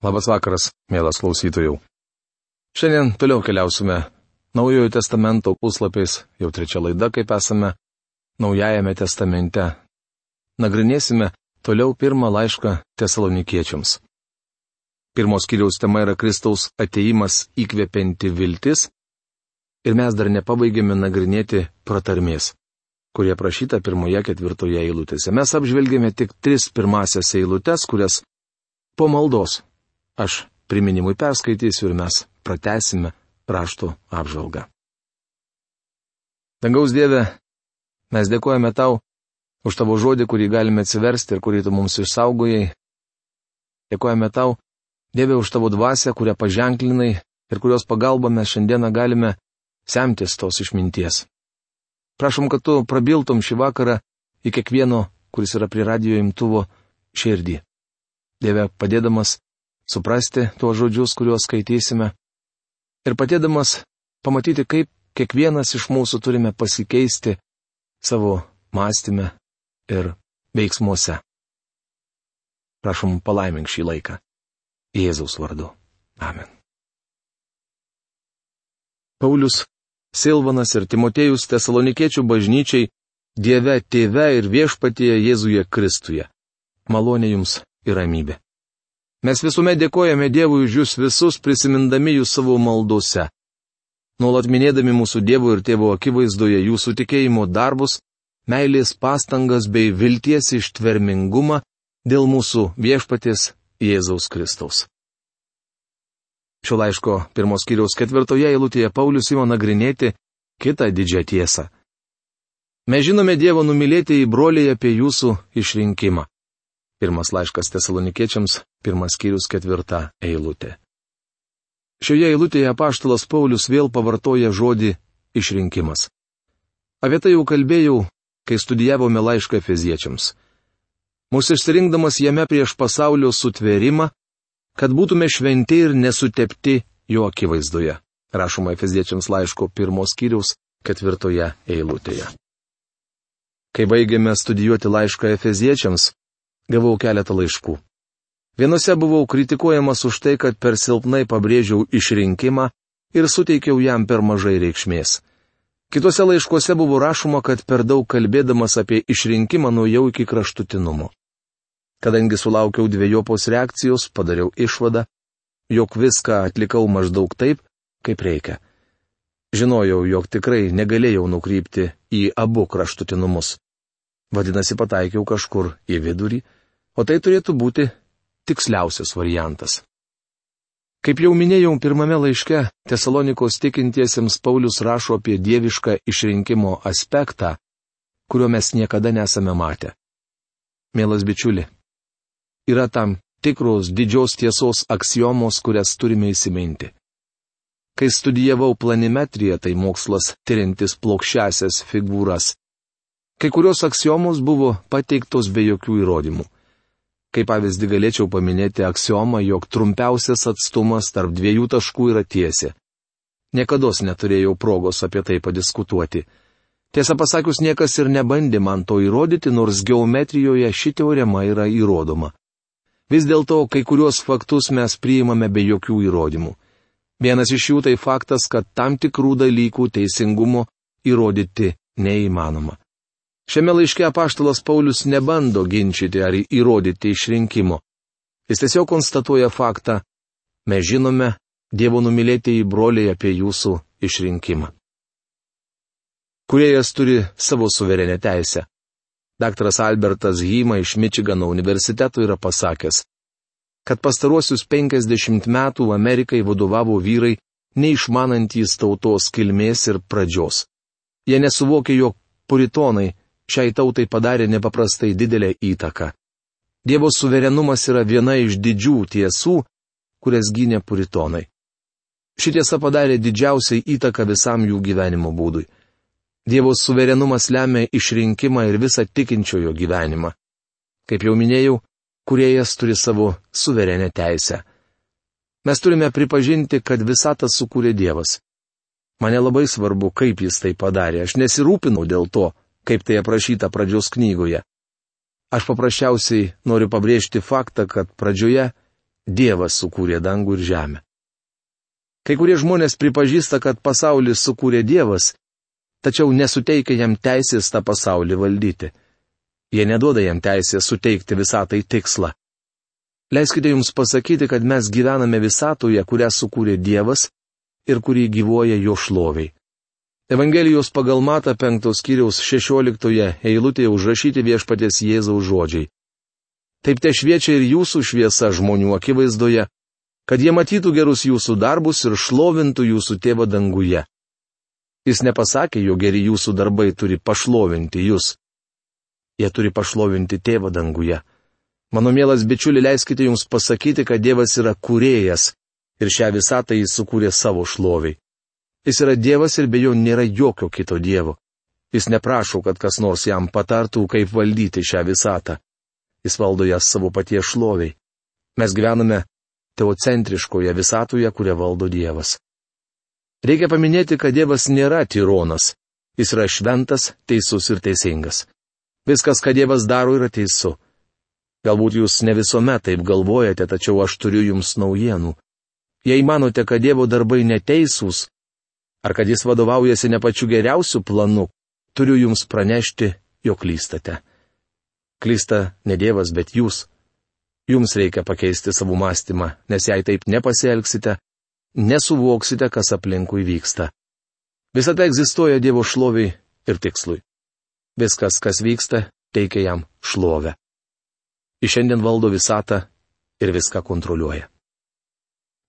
Labas vakaras, mielas klausytojų. Šiandien toliau keliausime Naujojo testamento puslapiais, jau trečia laida, kaip esame Naujajame testamente. Nagrinėsime toliau pirmą laišką tesalonikiečiams. Pirmos kiriaus tema yra Kristaus ateimas įkvepianti viltis ir mes dar nepabaigėme nagrinėti pratarmės, kurie prašyta pirmoje ketvirtoje eilutėse. Mes apžvelgėme tik tris pirmasias eilutes, kurias po maldos Aš priminimui perskaitysiu ir mes pratesime rašto apžvalgą. Dangaus Dieve, mes dėkojame tau už tavo žodį, kurį galime atsiversti ir kurį tu mums išsaugojai. Dėkojame tau, Dieve, už tavo dvasę, kurią paženklinai ir kurios pagalba mes šiandieną galime semtis tos išminties. Prašom, kad tu prabiltum šį vakarą į kiekvieno, kuris yra prie radio imtuvo, širdį. Dieve, padėdamas suprasti tuos žodžius, kuriuos skaitysime, ir padėdamas pamatyti, kaip kiekvienas iš mūsų turime pasikeisti savo mąstymę ir veiksmuose. Prašom palaimink šį laiką. Jėzaus vardu. Amen. Paulius, Silvanas ir Timotėjus tesalonikiečių bažnyčiai Dieve tėve ir viešpatyje Jėzuje Kristuje. Malonė jums ir ramybė. Mes visuomet dėkojame Dievui už jūs visus, prisimindami jūs savo maldose. Nuolat minėdami mūsų Dievo ir Tėvo akivaizdoje jūsų tikėjimo darbus, meilės pastangas bei vilties ištvermingumą dėl mūsų viešpaties Jėzaus Kristaus. Šio laiško pirmos kiriaus ketvirtoje eilutėje Paulius įmo nagrinėti kitą didžią tiesą. Mes žinome Dievo numylėti į broliai apie jūsų išrinkimą. Pirmas laiškas tesalonikiečiams, pirmas skyrius ketvirta eilutė. Šioje eilutėje apaštalas Paulius vėl pavartoja žodį išrinkimas. Apie tai jau kalbėjau, kai studijavome laišką feziečiams. Mūsų išsirinkdamas jame prieš pasaulio sutvėrimą, kad būtume šventi ir nesutepti jo akivaizdoje. Rašoma Efeziečiams laiško pirmos skyriaus ketvirtoje eilutėje. Kai baigėme studijuoti laišką Efeziečiams, gavau keletą laiškų. Vienose buvau kritikuojamas už tai, kad per silpnai pabrėžiau išrinkimą ir suteikiau jam per mažai reikšmės. Kitose laiškuose buvo rašoma, kad per daug kalbėdamas apie išrinkimą nuėjau iki kraštutinumo. Kadangi sulaukiau dviejopos reakcijos, padariau išvadą, jog viską atlikau maždaug taip, kaip reikia. Žinojau, jog tikrai negalėjau nukrypti į abu kraštutinumus. Vadinasi, pataikiau kažkur į vidurį o tai turėtų būti tiksliausias variantas. Kaip jau minėjau pirmame laiške, Tesalonikos tikintiesiems Paulius rašo apie dievišką išrinkimo aspektą, kurio mes niekada nesame matę. Mielas bičiuli, yra tam tikros didžios tiesos aksiomos, kurias turime įsiminti. Kai studijavau planimetriją, tai mokslas tyrintis plokščiasias figūras. Kai kurios aksiomos buvo pateiktos be jokių įrodymų. Kaip pavyzdį galėčiau paminėti aksiomą, jog trumpiausias atstumas tarp dviejų taškų yra tiesė. Niekada neturėjau progos apie tai padiskutuoti. Tiesą pasakius, niekas ir nebandė man to įrodyti, nors geometrijoje ši teorema yra įrodoma. Vis dėlto kai kuriuos faktus mes priimame be jokių įrodymų. Vienas iš jų tai faktas, kad tam tikrų dalykų teisingumo įrodyti neįmanoma. Šiame laiške apaštalas Paulius nebando ginčyti ar įrodyti išrinkimo. Jis tiesiog konstatuoja faktą, mes žinome, Dievo numylėtieji broliai apie jūsų išrinkimą. Kuriejas turi savo suverenę teisę. Dr. Albertas Hyma iš Mičigano universiteto yra pasakęs, kad pastaruosius 50 metų Amerikai vadovavo vyrai, neišmanantys tautos kilmės ir pradžios. Jie nesuvokė, jog puritonai šiai tautai padarė nepaprastai didelę įtaką. Dievo suverenumas yra viena iš didžių tiesų, kurias gynė puritonai. Ši tiesa padarė didžiausiai įtaką visam jų gyvenimo būdui. Dievo suverenumas lemia išrinkimą ir visą tikinčiojo gyvenimą. Kaip jau minėjau, kuriejas turi savo suverenę teisę. Mes turime pripažinti, kad visatą sukūrė Dievas. Mane labai svarbu, kaip jis tai padarė. Aš nesirūpinau dėl to, kaip tai aprašyta pradžios knygoje. Aš paprasčiausiai noriu pabrėžti faktą, kad pradžioje Dievas sukūrė dangų ir žemę. Kai kurie žmonės pripažįsta, kad pasaulį sukūrė Dievas, tačiau nesuteikia jam teisės tą pasaulį valdyti. Jie neduoda jam teisės suteikti visatai tikslą. Leiskite jums pasakyti, kad mes gyvename visatoje, kurią sukūrė Dievas ir kurį gyvoja jo šloviai. Evangelijos pagal Mata 5 skyriaus 16 eilutėje užrašyti viešpatės Jėzaus žodžiai. Taip te šviečia ir jūsų šviesa žmonių akivaizdoje, kad jie matytų gerus jūsų darbus ir šlovintų jūsų tėvą danguje. Jis nepasakė, jo geri jūsų darbai turi pašlovinti jūs. Jie turi pašlovinti tėvą danguje. Mano mielas bičiuli, leiskite jums pasakyti, kad Dievas yra kūrėjas ir šią visatą jis sukūrė savo šloviai. Jis yra Dievas ir be jo nėra jokio kito Dievo. Jis neprašo, kad kas nors jam patartų, kaip valdyti šią visatą. Jis valdo ją savo paties šloviai. Mes gyvename teocentriškoje visatoje, kurią valdo Dievas. Reikia paminėti, kad Dievas nėra tyronas. Jis yra šventas, teisus ir teisingas. Viskas, ką Dievas daro, yra teisu. Galbūt jūs ne visuomet taip galvojate, tačiau aš turiu jums naujienų. Jei manote, kad Dievo darbai neteisūs, ar kad jis vadovaujasi ne pačiu geriausiu planu, turiu jums pranešti, jog klystate. Klysta ne Dievas, bet jūs. Jums reikia pakeisti savo mąstymą, nes jei taip nepasielgsite, nesuvoksite, kas aplinkui vyksta. Visą tai egzistuoja Dievo šloviai ir tikslui. Viskas, kas vyksta, teikia jam šlovę. Jis šiandien valdo visatą ir viską kontroliuoja.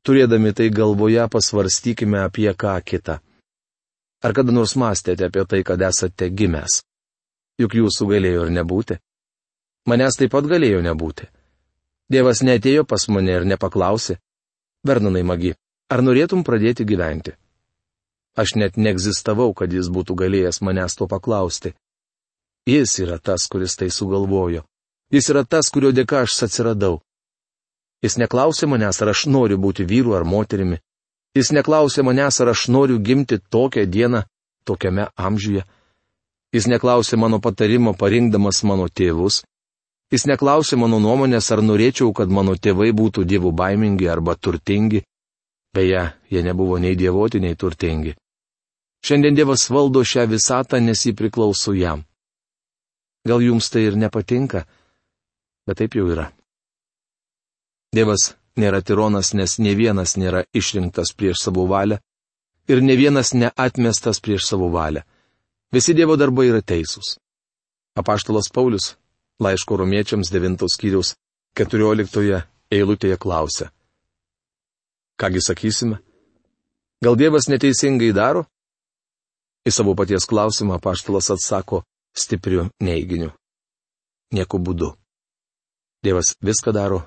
Turėdami tai galvoje pasvarstykime apie ką kitą. Ar kada nors mąstėte apie tai, kad esate gimęs? Juk jūsų galėjo ir nebūti. Manęs taip pat galėjo nebūti. Dievas netėjo pas mane ir nepaklausė. Vernonai magi, ar norėtum pradėti gyventi? Aš net neegzistavau, kad jis būtų galėjęs manęs to paklausti. Jis yra tas, kuris tai sugalvojo. Jis yra tas, kurio dėka aš atsiradau. Jis neklausė manęs, ar aš noriu būti vyru ar moterimi. Jis neklausė manęs, ar aš noriu gimti tokią dieną, tokiame amžiuje. Jis neklausė mano patarimo parinkdamas mano tėvus. Jis neklausė mano nuomonės, ar norėčiau, kad mano tėvai būtų dievų baimingi arba turtingi. Beje, jie nebuvo nei dievoti, nei turtingi. Šiandien Dievas valdo šią visatą, nes jį priklauso jam. Gal jums tai ir nepatinka? bet taip jau yra. Dievas nėra tironas, nes ne vienas nėra išrinktas prieš savo valią ir ne vienas neatmestas prieš savo valią. Visi Dievo darbai yra teisūs. Apaštalas Paulius, laiško romiečiams 9 skyriaus 14 eilutėje klausia. Kągi sakysime? Gal Dievas neteisingai daro? Į savo paties klausimą apaštalas atsako stipriu neiginiu. Nieku būdu. Dievas viską daro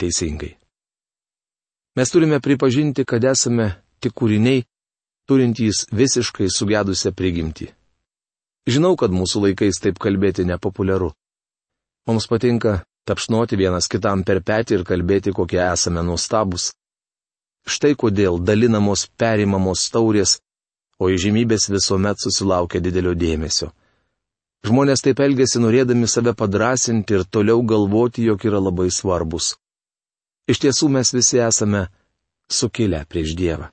teisingai. Mes turime pripažinti, kad esame tik kūriniai, turintys visiškai sugedusią prigimtį. Žinau, kad mūsų laikais taip kalbėti nepopuliaru. Mums patinka tapšnoti vienas kitam per petį ir kalbėti, kokie esame nuostabus. Štai kodėl dalinamos perimamos taurės, o įžymybės visuomet susilaukia didelio dėmesio. Žmonės taip elgesi norėdami save padrasinti ir toliau galvoti, jog yra labai svarbus. Iš tiesų mes visi esame sukilę prieš Dievą.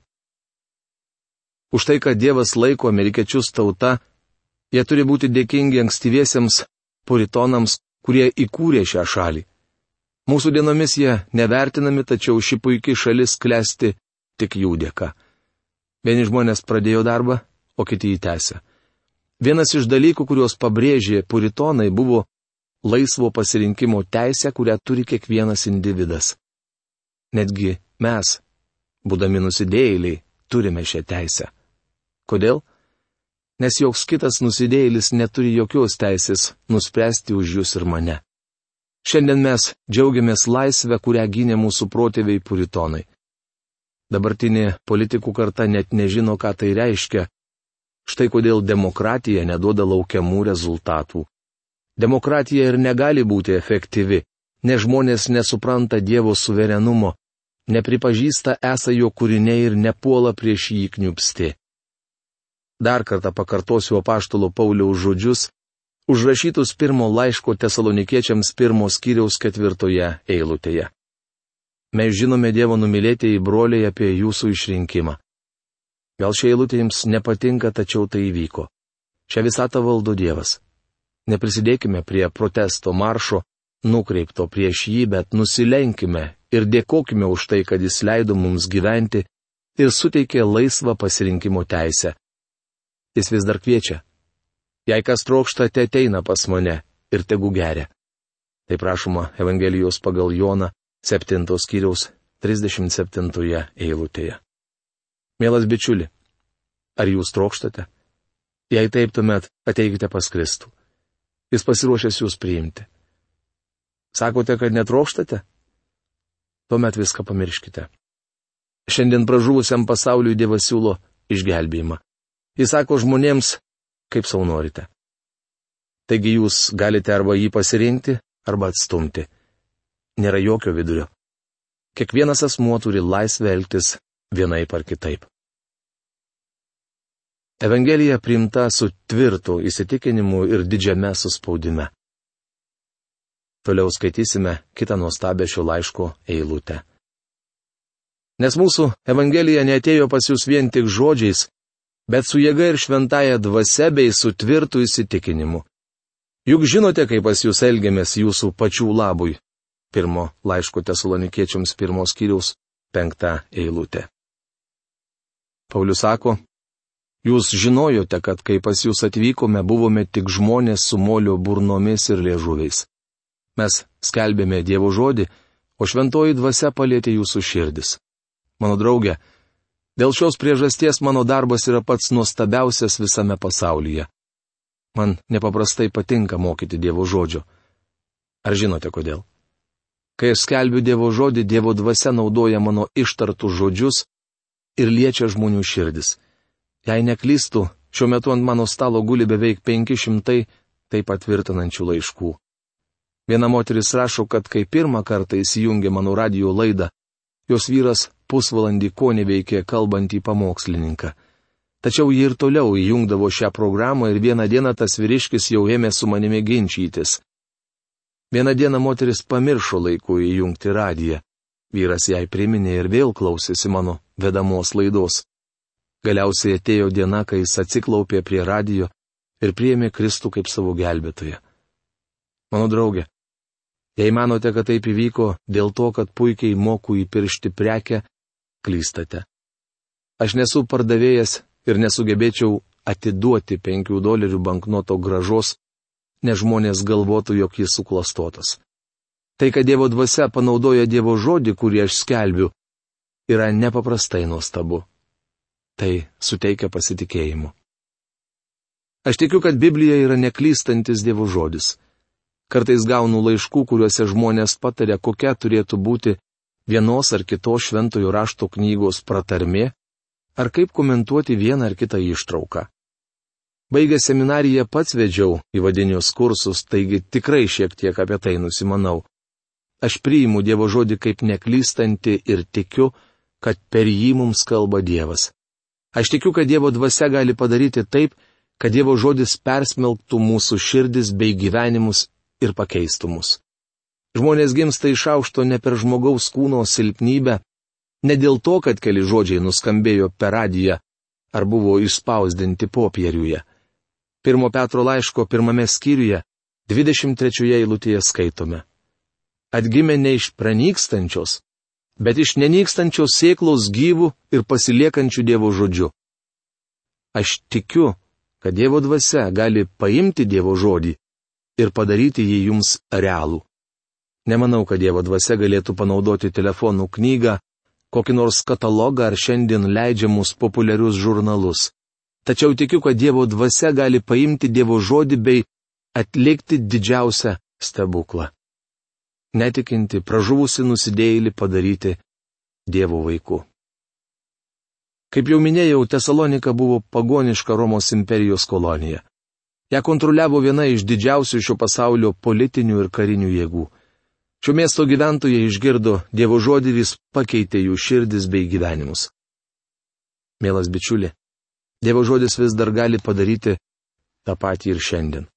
Už tai, kad Dievas laiko amerikiečius tauta, jie turi būti dėkingi ankstyviesiems puritonams, kurie įkūrė šią šalį. Mūsų dienomis jie nevertinami, tačiau ši puikiai šalis klesti tik jų dėka. Vieni žmonės pradėjo darbą, o kiti jį tęsė. Vienas iš dalykų, kuriuos pabrėžė puritonai, buvo laisvo pasirinkimo teisė, kurią turi kiekvienas individas. Netgi mes, būdami nusidėjėliai, turime šią teisę. Kodėl? Nes joks kitas nusidėjėlis neturi jokios teisės nuspręsti už jūs ir mane. Šiandien mes džiaugiamės laisvę, kurią gynė mūsų protėviai puritonai. Dabartinė politikų karta net nežino, ką tai reiškia Štai kodėl demokratija neduoda laukiamų rezultatų. Demokratija ir negali būti efektyvi, nes žmonės nesupranta Dievo suverenumo, nepripažįsta esą jo kūriniai ir nepuola prieš jį kniupsti. Dar kartą pakartosiu apaštalo Pauliaus žodžius, užrašytus pirmo laiško tesalonikiečiams pirmo skyriaus ketvirtoje eilutėje. Mes žinome Dievo numylėtieji broliai apie jūsų išrinkimą. Gal šie eilutė jums nepatinka, tačiau tai įvyko. Šią visatą valdo Dievas. Neprisidėkime prie protesto maršo, nukreipto prieš jį, bet nusilenkime ir dėkojime už tai, kad jis leido mums gyventi ir suteikė laisvą pasirinkimo teisę. Jis vis dar kviečia. Jei kas trokšta, te ateina pas mane ir tegu geria. Tai prašoma Evangelijos pagal Joną 7 skyriaus 37 eilutėje. Mielas bičiuli, ar jūs trokštate? Jei taip, tuomet ateikite pas Kristų. Jis pasiruošęs jūs priimti. Sakote, kad netrokštate? Tuomet viską pamirškite. Šiandien pražuvusiam pasauliui Dievas siūlo išgelbėjimą. Jis sako žmonėms, kaip savo norite. Taigi jūs galite arba jį pasirinkti, arba atstumti. Nėra jokio vidurio. Kiekvienas asmuo turi laisvę elgtis vienaip ar kitaip. Evangelija priimta su tvirtu įsitikinimu ir didžiame suspaudime. Toliau skaitysime kitą nuostabę šio laiško eilutę. Nes mūsų Evangelija netėjo pas jūs vien tik žodžiais, bet su jėga ir šventaja dvasia bei su tvirtu įsitikinimu. Juk žinote, kaip pas jūs elgiamės jūsų pačių labui. Pirmo laiško tesalonikiečiams pirmos kiriaus penktą eilutę. Paulius sako, jūs žinojote, kad kai pas jūs atvykome, buvome tik žmonės su molio burnomis ir liežuviais. Mes skelbėme Dievo žodį, o šventoji dvasia palėtė jūsų širdis. Mano draugė, dėl šios priežasties mano darbas yra pats nuostabiausias visame pasaulyje. Man nepaprastai patinka mokyti Dievo žodžio. Ar žinote kodėl? Kai aš skelbiu Dievo žodį, Dievo dvasia naudoja mano ištartus žodžius ir liečia žmonių širdis. Jei neklystu, šiuo metu ant mano stalo guli beveik 500 tai patvirtinančių laiškų. Viena moteris rašo, kad kai pirmą kartą įsijungė mano radio laidą, jos vyras pusvalandį ko neveikė kalbantį pamokslininką. Tačiau ji ir toliau įjungdavo šią programą ir vieną dieną tas vyriškis jau ėmė su manimi ginčytis. Vieną dieną moteris pamiršo laiku įjungti radiją. Vyras jai priminė ir vėl klausėsi mano vedamos laidos. Galiausiai atėjo diena, kai jis atsiklaupė prie radijo ir priėmė Kristų kaip savo gelbėtoją. Mano draugė, Jei manote, kad taip įvyko dėl to, kad puikiai moku įpiršti prekę, klystate. Aš nesu pardavėjas ir nesugebėčiau atiduoti penkių dolerių banknoto gražos, nes žmonės galvotų, jog jis suklastotas. Tai, kad Dievo dvasia panaudoja Dievo žodį, kurį aš skelbiu, yra nepaprastai nuostabu. Tai suteikia pasitikėjimu. Aš tikiu, kad Biblija yra neklystantis Dievo žodis. Kartais gaunu laiškų, kuriuose žmonės patarė, kokia turėtų būti vienos ar kitos šventojo rašto knygos pratarmė, ar kaip komentuoti vieną ar kitą ištrauką. Baigę seminariją pats vedžiau įvadinius kursus, taigi tikrai šiek tiek apie tai nusimanau. Aš priimu Dievo žodį kaip neklystanti ir tikiu, kad per jį mums kalba Dievas. Aš tikiu, kad Dievo dvasia gali padaryti taip, kad Dievo žodis persmelktų mūsų širdis bei gyvenimus ir pakeistų mus. Žmonės gimsta iš aukšto ne per žmogaus kūno silpnybę, ne dėl to, kad keli žodžiai nuskambėjo per radiją ar buvo išspausdinti popieriuje. Pirmo Petro laiško pirmame skyriuje, 23 eilutėje skaitome. Atgimė ne iš pranykstančios, bet iš nenykstančios sėklos gyvų ir pasiliekančių Dievo žodžių. Aš tikiu, kad Dievo dvasia gali paimti Dievo žodį ir padaryti jį jums realų. Nemanau, kad Dievo dvasia galėtų panaudoti telefonų knygą, kokį nors katalogą ar šiandien leidžiamus populiarius žurnalus. Tačiau tikiu, kad Dievo dvasia gali paimti Dievo žodį bei atlikti didžiausią stebuklą. Netikinti, pražuvusi nusidėjėlį padaryti Dievo vaiku. Kaip jau minėjau, Tesalonika buvo pagoniška Romos imperijos kolonija. Ja kontroliavo viena iš didžiausių šio pasaulio politinių ir karinių jėgų. Šio miesto gyventojai išgirdo Dievo žodį vis pakeitė jų širdis bei gyvenimus. Mielas bičiuli, Dievo žodis vis dar gali padaryti tą patį ir šiandien.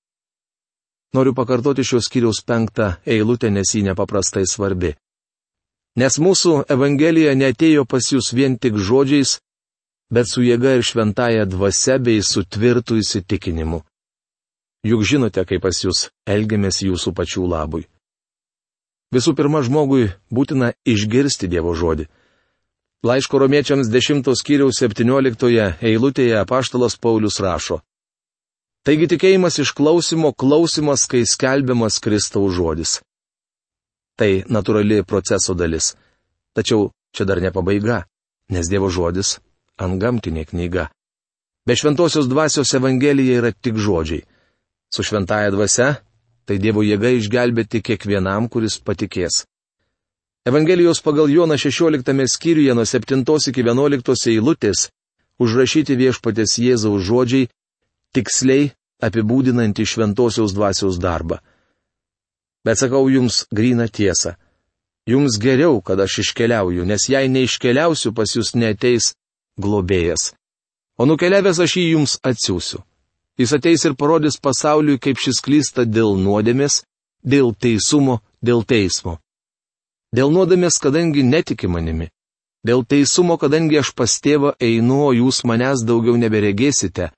Noriu pakartoti šios kiriaus penktą eilutę, nes ji nepaprastai svarbi. Nes mūsų Evangelija netėjo pas jūs vien tik žodžiais, bet su jėga ir šventaja dvasia bei su tvirtu įsitikinimu. Juk žinote, kaip pas jūs elgiamės jūsų pačių labui. Visų pirma, žmogui būtina išgirsti Dievo žodį. Laiško romiečiams 10 skyriaus 17 eilutėje apaštalas Paulius rašo. Taigi tikėjimas iš klausimo klausimas, kai skelbiamas Kristaus žodis. Tai natūrali proceso dalis. Tačiau čia dar ne pabaiga, nes Dievo žodis - antgamtinė knyga. Be šventosios dvasios Evangelija yra tik žodžiai. Su šventaja dvasia - tai Dievo jėga išgelbėti kiekvienam, kuris patikės. Evangelijos pagal Joną 16 skyriuje nuo 7 iki 11 eilutės užrašyti viešpatės Jėzaus žodžiai tiksliai apibūdinantį šventosios dvasios darbą. Bet sakau jums gryną tiesą. Jums geriau, kad aš iškeliauju, nes jei neiškeliausiu, pas jūs neteis globėjas. O nukeliavęs aš jį jums atsiųsiu. Jis ateis ir parodys pasauliui, kaip šis klysta dėl nuodėmės, dėl teisumo, dėl teismo. Dėl nuodėmės, kadangi netiki manimi. Dėl teisumo, kadangi aš pas tėvą einu, o jūs manęs daugiau neberegėsite.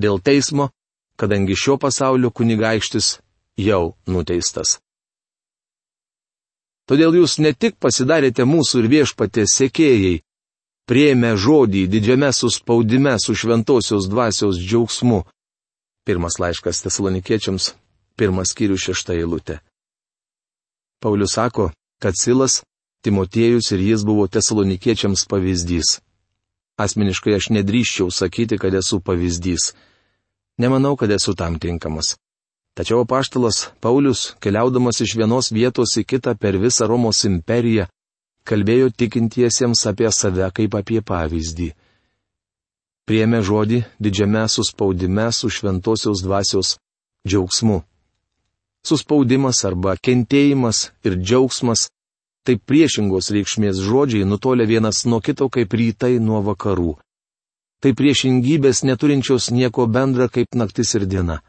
Dėl teismo, kadangi šio pasaulio kunigaikštis jau nuteistas. Todėl jūs ne tik pasidarėte mūsų ir viešpatė sekėjai, prieėmė žodį didžiame suspaudime su šventosios dvasios džiaugsmu. Pirmas laiškas tesalonikiečiams, pirmas skyrių šešta eilutė. Paulius sako, kad Silas, Timotiejus ir jis buvo tesalonikiečiams pavyzdys. Asmeniškai aš nedrįščiau sakyti, kad esu pavyzdys. Nemanau, kad esu tam tinkamas. Tačiau apaštalas Paulius, keliaudamas iš vienos vietos į kitą per visą Romos imperiją, kalbėjo tikintiesiems apie save kaip apie pavyzdį. Priemė žodį didžiame suspaudime su šventosios dvasios džiaugsmu. Suspaudimas arba kentėjimas ir džiaugsmas - tai priešingos reikšmės žodžiai nutolia vienas nuo kito kaip rytai nuo vakarų. Tai priešingybės neturinčios nieko bendra kaip naktis ir diena.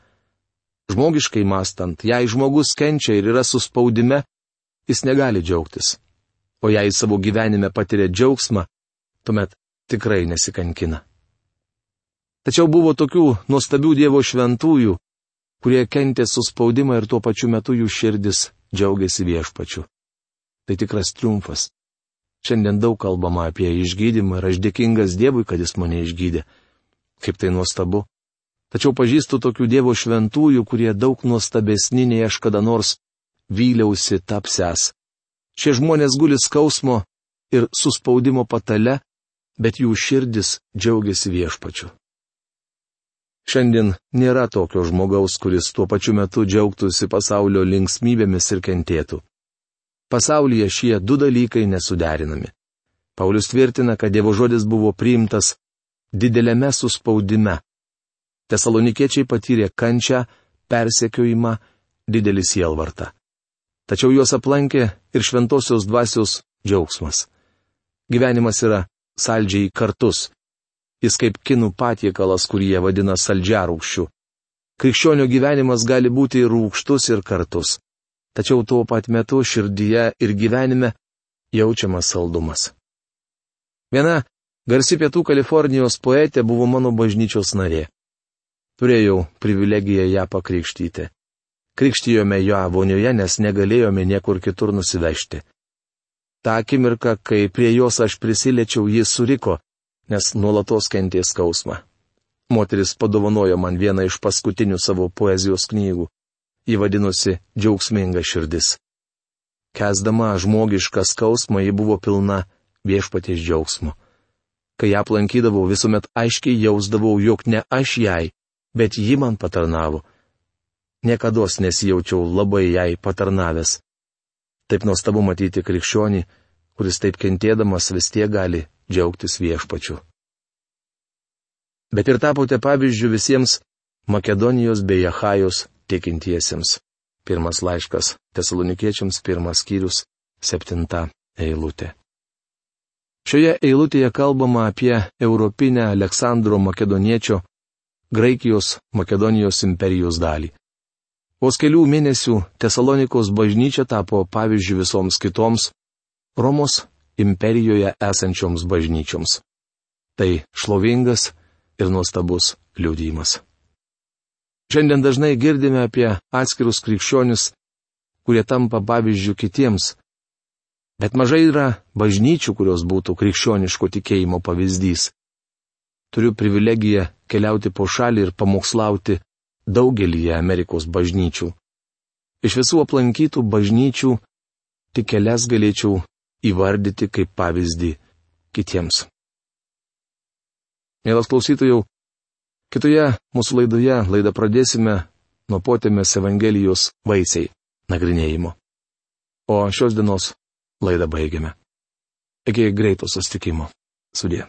Žmogiškai mastant, jei žmogus kenčia ir yra suspaudime, jis negali džiaugtis. O jei savo gyvenime patiria džiaugsmą, tuomet tikrai nesikankina. Tačiau buvo tokių nuostabių Dievo šventųjų, kurie kentė suspaudimą ir tuo pačiu metu jų širdis džiaugiasi viešpačiu. Tai tikras triumfas. Šiandien daug kalbama apie išgydymą ir aš dėkingas Dievui, kad jis mane išgydė. Kaip tai nuostabu. Tačiau pažįstu tokių Dievo šventųjų, kurie daug nuostabesni nei aš kada nors vyliausi tapsęs. Šie žmonės guli skausmo ir suspaudimo patale, bet jų širdis džiaugiasi viešpačiu. Šiandien nėra tokio žmogaus, kuris tuo pačiu metu džiaugtųsi pasaulio linksmybėmis ir kentėtų. Pasaulyje šie du dalykai nesuderinami. Paulius tvirtina, kad Dievo žodis buvo priimtas dideliame suspaudime. Tesalonikiečiai patyrė kančią, persekiojimą, didelį sielvartą. Tačiau juos aplankė ir šventosios dvasios džiaugsmas. Gyvenimas yra saldžiai kartus. Jis kaip kinų patiekalas, kurį jie vadina saldžiarūkščiu. Krikščionių gyvenimas gali būti ir rūkštus, ir kartus. Tačiau tuo pat metu širdyje ir gyvenime jaučiamas saldumas. Viena garsi pietų Kalifornijos poetė buvo mano bažnyčios narė. Turėjau privilegiją ją pakrikštyti. Krikštijome ją vonioje, nes negalėjome niekur kitur nusivežti. Ta akimirka, kai prie jos aš prisiliečiau, jis suriko nes nuolatos kentė skausmą. Moteris padovanojo man vieną iš paskutinių savo poezijos knygų. Ji vadinosi Džiaugsminga širdis. Kesdama žmogišką skausmą ji buvo pilna viešpaties džiaugsmo. Kai ją aplankydavau, visuomet aiškiai jausdavau, jog ne aš jai, bet ji man patarnavo. Niekada nesijaučiau labai jai patarnavęs. Taip nuostabu matyti krikščionį, kuris taip kentėdamas vis tiek gali džiaugtis viešpačiu. Bet ir tapote pavyzdžių visiems Makedonijos bei Jahajos tikintiesiems. Pirmas laiškas Tesalonikiečiams, pirmas skyrius, septinta eilutė. Šioje eilutėje kalbama apie Europinę Aleksandro Makedoniečio, Graikijos Makedonijos imperijos dalį. Vos kelių mėnesių Tesalonikos bažnyčia tapo pavyzdžių visoms kitoms Romos imperijoje esančioms bažnyčioms. Tai šlovingas ir nuostabus liūdėjimas. Šiandien dažnai girdime apie atskirus krikščionis, kurie tampa pavyzdžių kitiems. Bet mažai yra bažnyčių, kurios būtų krikščioniško tikėjimo pavyzdys. Turiu privilegiją keliauti po šalį ir pamokslauti daugelį Amerikos bažnyčių. Iš visų aplankytų bažnyčių tik kelias galėčiau įvardyti kaip pavyzdį kitiems. Mielas klausytojų, kitoje mūsų laidoje laidą pradėsime nuo potėmės Evangelijos vaisiai nagrinėjimo. O šios dienos laidą baigiame. Iki greito sustikimo. Sudė.